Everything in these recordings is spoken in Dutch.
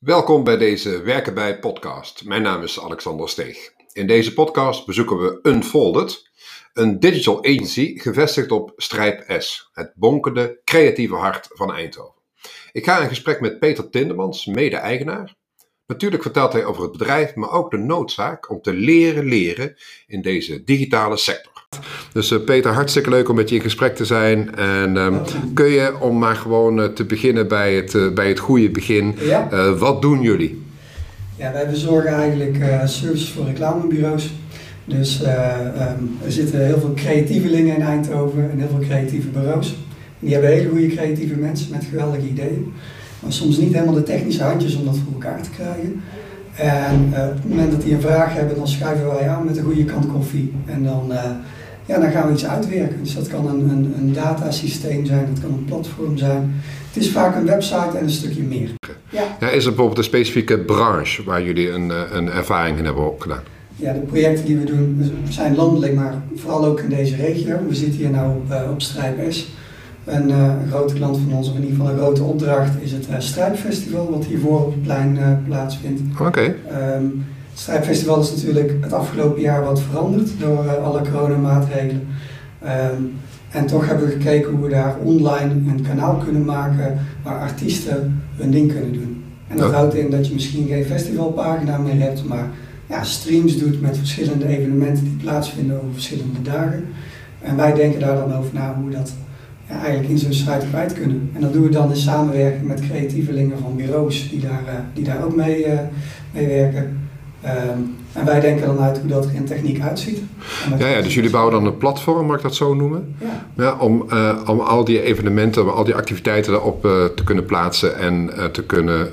Welkom bij deze Werken bij podcast. Mijn naam is Alexander Steeg. In deze podcast bezoeken we Unfolded, een digital agency gevestigd op Strijp S, het bonkende creatieve hart van Eindhoven. Ik ga in gesprek met Peter Tindemans, mede-eigenaar. Natuurlijk vertelt hij over het bedrijf, maar ook de noodzaak om te leren leren in deze digitale sector. Dus uh, Peter, hartstikke leuk om met je in gesprek te zijn. En um, kun je, om maar gewoon uh, te beginnen bij het, uh, bij het goede begin, Ja. wat doen jullie? Ja, wij verzorgen eigenlijk services voor reclamebureaus. Dus um, er zitten heel veel creatievelingen in Eindhoven en heel veel creatieve bureaus. Die hebben hele goede creatieve mensen met geweldige ideeën. Maar soms niet helemaal de technische handjes om dat voor elkaar te krijgen. En uh, op het moment dat die een vraag hebben, dan schuiven wij aan met een goede kant koffie. En dan, ja, dan gaan we iets uitwerken. Dus dat kan een, een, een datasysteem zijn, dat kan een platform zijn. Het is vaak een website en een stukje meer. Ja. Ja, is er bijvoorbeeld een specifieke branche waar jullie een, een ervaring in hebben opgedaan? Ja, de projecten die we doen zijn landelijk, maar vooral ook in deze regio. We zitten hier nu op, uh, op Strijp S. Een, uh, een, grote klant van ons, of in ieder geval een grote opdracht, is het uh, Strijpfestival, wat hiervoor op het plein plaatsvindt. Oké. Okay. Um, het Strijpfestival is natuurlijk het afgelopen jaar wat veranderd door alle coronamaatregelen. Um, en toch hebben we gekeken hoe we daar online een kanaal kunnen maken waar artiesten hun ding kunnen doen. En dat houdt in dat je misschien geen festivalpagina meer hebt, maar ja, streams doet met verschillende evenementen die plaatsvinden over verschillende dagen. En wij denken daar dan over na hoe we dat ja, eigenlijk in zo'n site kwijt kunnen. En dat doen we dan in samenwerking met creatievelingen van bureaus die daar, uh, die daar ook mee, uh, mee werken. Um, en wij denken dan uit hoe dat er in techniek uitziet. Ja, ja, dus jullie bouwen dan een platform, mag ik dat zo noemen? Ja. Ja, om, uh, om al die evenementen, om al die activiteiten erop uh, te kunnen plaatsen en uh, te kunnen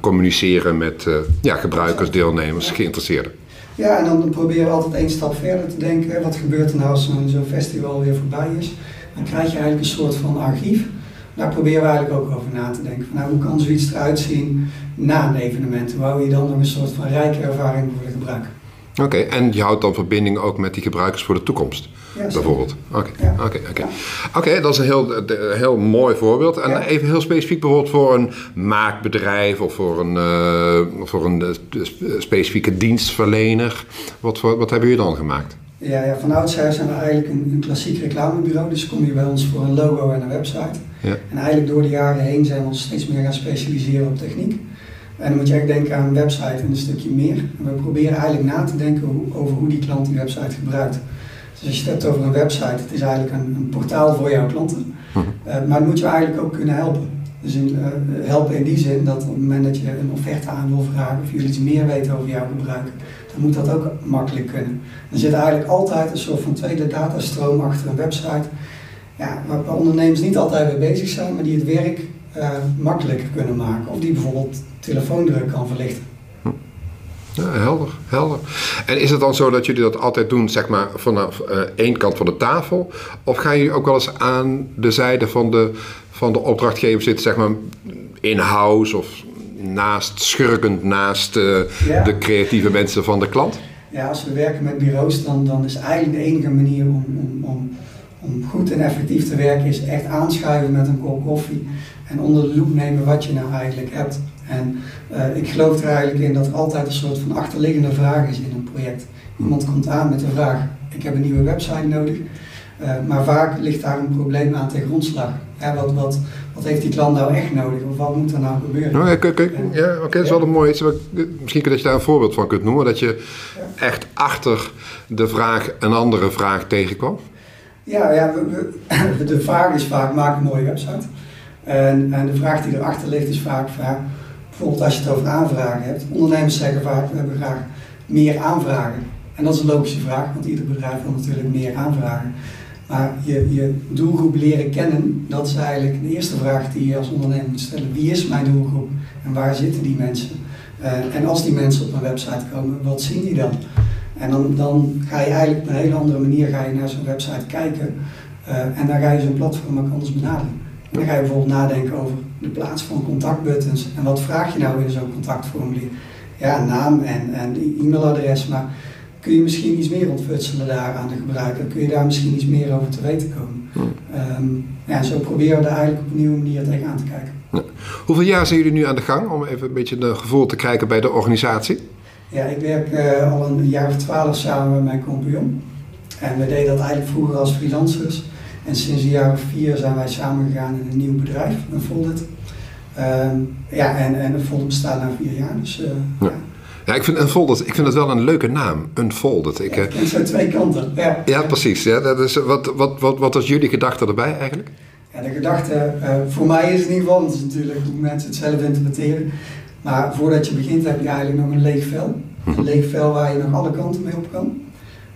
communiceren met ja, gebruikers, deelnemers, Ja. geïnteresseerden. Ja, en dan proberen we altijd één stap verder te denken. Wat gebeurt er nou als zo'n zo festival weer voorbij is? Dan krijg je eigenlijk een soort van archief. Daar proberen we eigenlijk ook over na te denken. Van, nou, hoe kan zoiets eruit zien na een evenement? Hoe hou je dan nog een soort van rijke ervaring voor de gebruiker? Oké, okay, en je houdt dan verbinding ook met die gebruikers voor de toekomst, Ja, bijvoorbeeld? Oké, oké, oké. Oké, dat is een heel, een heel mooi voorbeeld. En Ja. even heel specifiek bijvoorbeeld voor een maakbedrijf of voor een, uh, voor een uh, specifieke dienstverlener. Wat, wat hebben jullie dan gemaakt? Ja, ja, van oudsher zijn we eigenlijk een, een klassiek reclamebureau. Dus kom je bij ons voor een logo en een website. Ja. En eigenlijk door de jaren heen zijn we ons steeds meer gaan specialiseren op techniek. En dan moet je echt denken aan een website en een stukje meer. En we proberen eigenlijk na te denken hoe, over hoe die klant die website gebruikt. Dus als je het hebt over een website, het is eigenlijk een, een portaal voor jouw klanten. Mhm. Uh, maar dan moet je eigenlijk ook kunnen helpen. Dus in, uh, helpen in die zin dat op het moment dat je een offerte aan wil vragen of jullie iets meer weten over jouw gebruik, dan moet dat ook makkelijk kunnen. Er zit eigenlijk altijd een soort van tweede datastroom achter een website. Ja, waar, ondernemers niet altijd mee bezig zijn, maar die het werk uh, makkelijker kunnen maken. Of die bijvoorbeeld telefoondruk kan verlichten. Ja, helder, helder. En is het dan zo dat jullie dat altijd doen, zeg maar, vanaf uh, één kant van de tafel? Of gaan jullie ook wel eens aan de zijde van de, van de opdrachtgever zitten, zeg maar, in-house of naast, schurkend naast uh, Ja. de creatieve mensen van de klant? Ja, als we werken met bureaus, dan, dan is eigenlijk de enige manier om, om, om, om goed en effectief te werken, is echt aanschuiven met een kop koffie en onder de loep nemen wat je nou eigenlijk hebt. En uh, ik geloof er eigenlijk in dat er altijd een soort van achterliggende vraag is in een project. Iemand komt aan met de vraag, ik heb een nieuwe website nodig, maar vaak ligt daar een probleem aan ten grondslag. Ja, wat, wat, wat heeft die klant nou echt nodig of wat moet er nou gebeuren? Nou, ja, oké, okay, ja, okay, dat is wel een mooi iets. Misschien dat je daar een voorbeeld van kunt noemen, dat je echt achter de vraag een andere vraag tegenkwam. Ja, ja we, we, de vraag is vaak, maak een mooie website. En, en de vraag die erachter ligt is vaak, vaak bijvoorbeeld als je het over aanvragen hebt. Ondernemers zeggen vaak, we hebben graag meer aanvragen. En dat is een logische vraag, want ieder bedrijf wil natuurlijk meer aanvragen. Maar je, doelgroep leren kennen, dat is eigenlijk de eerste vraag die je als ondernemer moet stellen. Wie is mijn doelgroep en waar zitten die mensen? Uh, en als die mensen op een website komen, wat zien die dan? En dan, dan ga je eigenlijk op een hele andere manier ga je naar zo'n website kijken. Uh, en dan ga je zo'n platform ook anders benaderen. En dan ga je bijvoorbeeld nadenken over de plaats van contactbuttons. En wat vraag je nou in zo'n contactformulier? Ja, naam en, en e-mailadres, maar kun je misschien iets meer ontfutselen daar aan de gebruiker? Kun je daar misschien iets meer over te weten komen? Hmm. Um, ja, zo proberen we er eigenlijk op een nieuwe manier tegenaan te kijken. Hoeveel jaar zijn jullie nu aan de gang om even een beetje een gevoel te krijgen bij de organisatie? Ja, ik werk uh, al een jaar of twaalf samen met mijn compagnon. En we deden dat eigenlijk vroeger als freelancers. En sinds een jaar of vier zijn wij samengegaan in een nieuw bedrijf, een Foldit. Um, ja, en, en een Foldit bestaat na vier jaar. Dus, uh, ja. Ja, ik vind Unfolded, ik vind het wel een leuke naam. Unfolded. Ik, ja, het zijn twee kanten. Ja, ja precies. Ja, dat is, wat, wat, wat, wat was jullie gedachte erbij eigenlijk? Ja, de gedachte, uh, voor mij is het in ieder geval, het is natuurlijk hoe mensen het zelf interpreteren. Maar voordat je begint heb je eigenlijk nog een leeg vel. Een mhm. leeg vel waar je nog alle kanten mee op kan.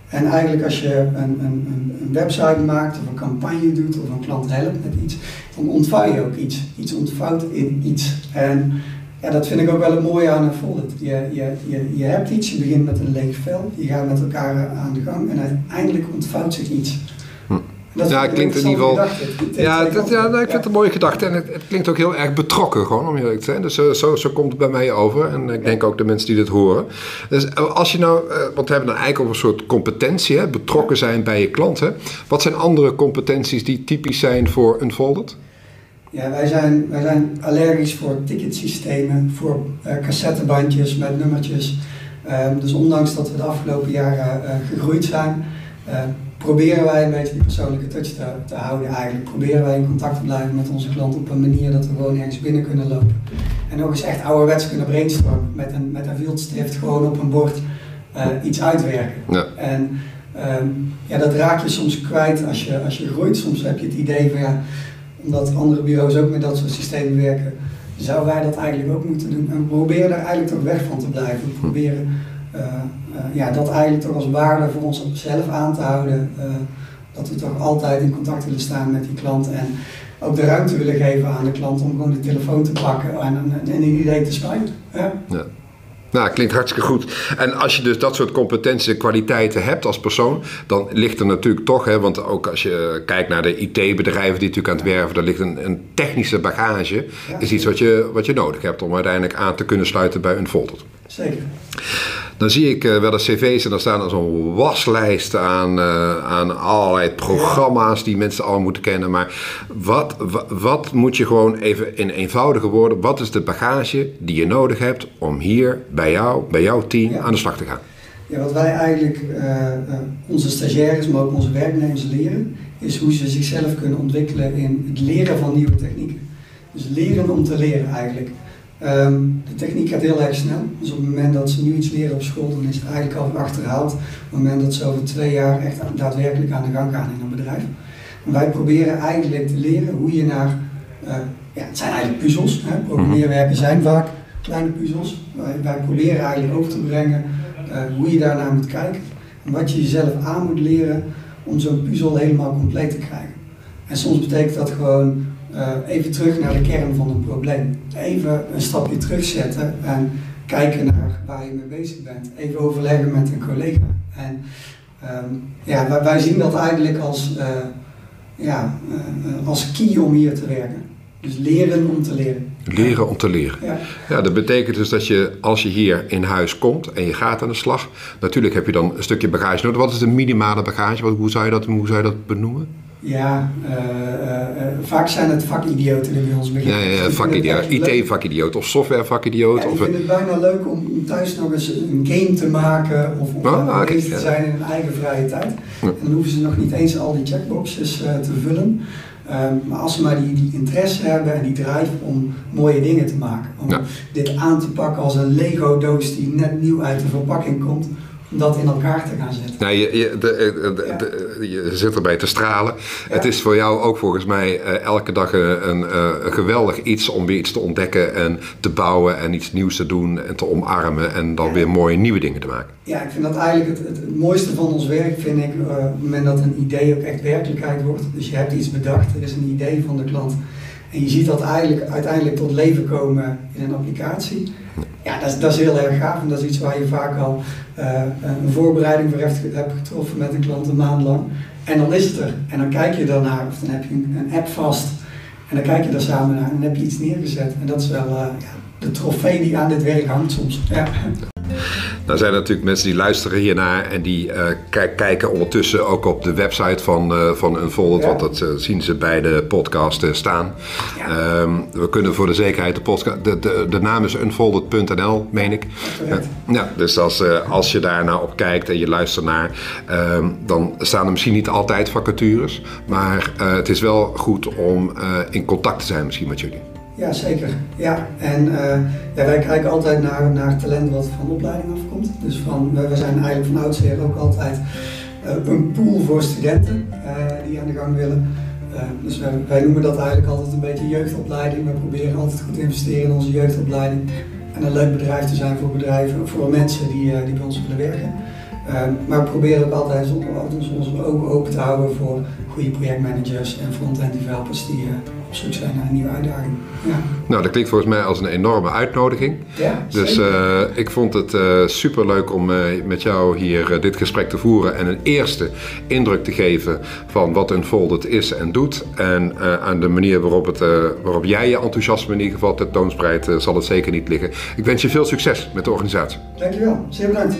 En eigenlijk als je een, een, een website maakt of een campagne doet of een klant helpt met iets, dan ontvouw je ook iets. Iets ontvouwt in iets. En ja, dat vind ik ook wel een mooie aan een folder. Je, je, je, je hebt iets, je begint met een leeg vel, je gaat met elkaar aan de gang en uiteindelijk ontvouwt zich iets. Dat ja, het klinkt in ieder geval. Ja, dat, ja nou, ik vind het een mooie gedachte. En het, het, klinkt ook heel erg betrokken, gewoon om eerlijk te zijn. Dus uh, zo, zo komt het bij mij over. En ik denk ook de mensen die dit horen. Dus eh, als je nou, uh, want we hebben dan eigenlijk over een soort competentie, hè, betrokken zijn bij je klanten. Wat zijn andere competenties die typisch zijn voor Unfolded? Ja, wij zijn, wij zijn allergisch voor ticketsystemen, voor uh, cassettebandjes met nummertjes. Um, dus ondanks dat we de afgelopen jaren uh, gegroeid zijn, uh, proberen wij een beetje die persoonlijke touch te, te, houden eigenlijk. Proberen wij in contact te blijven met onze klant op een manier dat we gewoon ergens binnen kunnen lopen. En nog eens echt ouderwets kunnen brainstormen met een, met een viltstift gewoon op een bord iets uitwerken. Ja. En um, ja, dat raak je soms kwijt als je, als je groeit. Soms heb je het idee van ja, omdat andere bureaus ook met dat soort systemen werken, zouden wij dat eigenlijk ook moeten doen. En proberen daar eigenlijk toch weg van te blijven. We proberen uh, uh, ja, dat eigenlijk toch als waarde voor onszelf aan te houden. Uh, dat we toch altijd in contact willen staan met die klant en ook de ruimte willen geven aan de klant om gewoon de telefoon te pakken en, en, en een idee te spuiten. Ja. Nou, klinkt hartstikke goed. En als je dus dat soort competenties en kwaliteiten hebt als persoon, dan ligt er natuurlijk toch, hè, want ook als je kijkt naar de IT-bedrijven die natuurlijk aan het werven, daar ligt een, een technische bagage, is iets wat je, wat je nodig hebt om uiteindelijk aan te kunnen sluiten bij een Unfolded. Zeker. Dan zie ik uh, wel eens cv's en dan staan er zo'n waslijst aan, uh, aan allerlei programma's die mensen al moeten kennen. Maar wat, wat, moet je gewoon even in eenvoudige woorden, wat is de bagage die je nodig hebt om hier bij jou, bij jouw team aan de slag te gaan? Ja, wat wij eigenlijk uh, onze stagiaires, maar ook onze werknemers leren, is hoe ze zichzelf kunnen ontwikkelen in het leren van nieuwe technieken. Dus leren om te leren eigenlijk. Um, de techniek gaat heel erg snel. Dus op het moment dat ze nu iets leren op school, dan is het eigenlijk al achterhaald. Op het moment dat ze over twee jaar echt daadwerkelijk aan de gang gaan in een bedrijf. En wij proberen eigenlijk te leren hoe je naar, uh, ja, het zijn eigenlijk puzzels. Hè? Zijn vaak kleine puzzels. Wij, wij proberen eigenlijk over te brengen uh, hoe je daarnaar moet kijken. En wat je jezelf aan moet leren om zo'n puzzel helemaal compleet te krijgen. En soms betekent dat gewoon uh, even terug naar de kern van het probleem. Even een stapje terugzetten en kijken naar waar je mee bezig bent. Even overleggen met een collega. En um, ja, wij, wij, zien dat eigenlijk als, uh, ja, uh, als key om hier te werken. Dus leren om te leren. Leren om te leren. Ja. ja, dat betekent dus dat je als je hier in huis komt en je gaat aan de slag, natuurlijk heb je dan een stukje bagage nodig. Wat is de minimale bagage? Hoe zou je dat, hoe zou je dat benoemen? Ja, uh, uh, vaak zijn het vakidioten die bij ons beginnen. Ja, ja vakidioot. IT-vakidioot of software-vakidioot. Ja, ik vind het bijna leuk om thuis nog eens een game te maken of om okay, te zijn in hun eigen vrije tijd. En dan hoeven ze nog niet eens al die checkboxes te vullen. Um, maar als ze maar die, die, interesse hebben en die drive om mooie dingen te maken. Om dit aan te pakken als een Lego-doos die net nieuw uit de verpakking komt om dat in elkaar te gaan zetten. Nou, je, je, de, je zit erbij te stralen. Het is voor jou ook volgens mij uh, elke dag een, een, uh, geweldig iets om weer iets te ontdekken en te bouwen en iets nieuws te doen en te omarmen en dan weer mooie nieuwe dingen te maken. Ja, ik vind dat eigenlijk het, het, mooiste van ons werk, vind ik, uh, op het moment dat een idee ook echt werkelijkheid wordt. Dus je hebt iets bedacht, er is een idee van de klant. En je ziet dat eigenlijk uiteindelijk tot leven komen in een applicatie. Ja, dat is, dat is heel erg gaaf en dat is iets waar je vaak al uh, een voorbereiding voor hebt getroffen met een klant een maand lang. En dan is het er. En dan kijk je daarnaar, of dan heb je een, app vast. En dan kijk je daar samen naar en dan heb je iets neergezet. En dat is wel uh, ja, de trofee die aan dit werk hangt soms. Ja. Nou zijn er natuurlijk mensen die luisteren hiernaar en die uh, kijken ondertussen ook op de website van, uh, van Unfolded, ja. want dat uh, zien ze bij de podcast staan. Ja. Um, we kunnen voor de zekerheid de podcast, de, de, de naam is unfolded.nl, meen ik. ja, dus als, als je daar nou op kijkt en je luistert naar, um, dan staan er misschien niet altijd vacatures, maar het is wel goed om in contact te zijn misschien met jullie. Ja, zeker. Ja, en uh, ja, wij kijken altijd naar, naar talent wat van opleiding afkomt. Dus van, we, zijn eigenlijk van oudsher ook altijd uh, een pool voor studenten uh, die aan de gang willen. dus wij, wij, noemen dat eigenlijk altijd een beetje jeugdopleiding. We proberen altijd goed te investeren in onze jeugdopleiding. En een leuk bedrijf te zijn voor bedrijven, voor mensen die, die bij ons willen werken. maar we proberen ook altijd onze ogen open te houden voor goede projectmanagers en front-end developers die op zoek zijn naar een nieuwe uitdaging. Ja. Nou, dat klinkt volgens mij als een enorme uitnodiging. Ja, dus uh, ik vond het uh, super leuk om uh, met jou hier dit gesprek te voeren en een eerste indruk te geven van wat Unfolded is en doet. En aan de manier waarop, het, waarop jij je enthousiasme in ieder geval tentoonspreidt, zal het zeker niet liggen. Ik wens je veel succes met de organisatie. Dankjewel, zeer bedankt.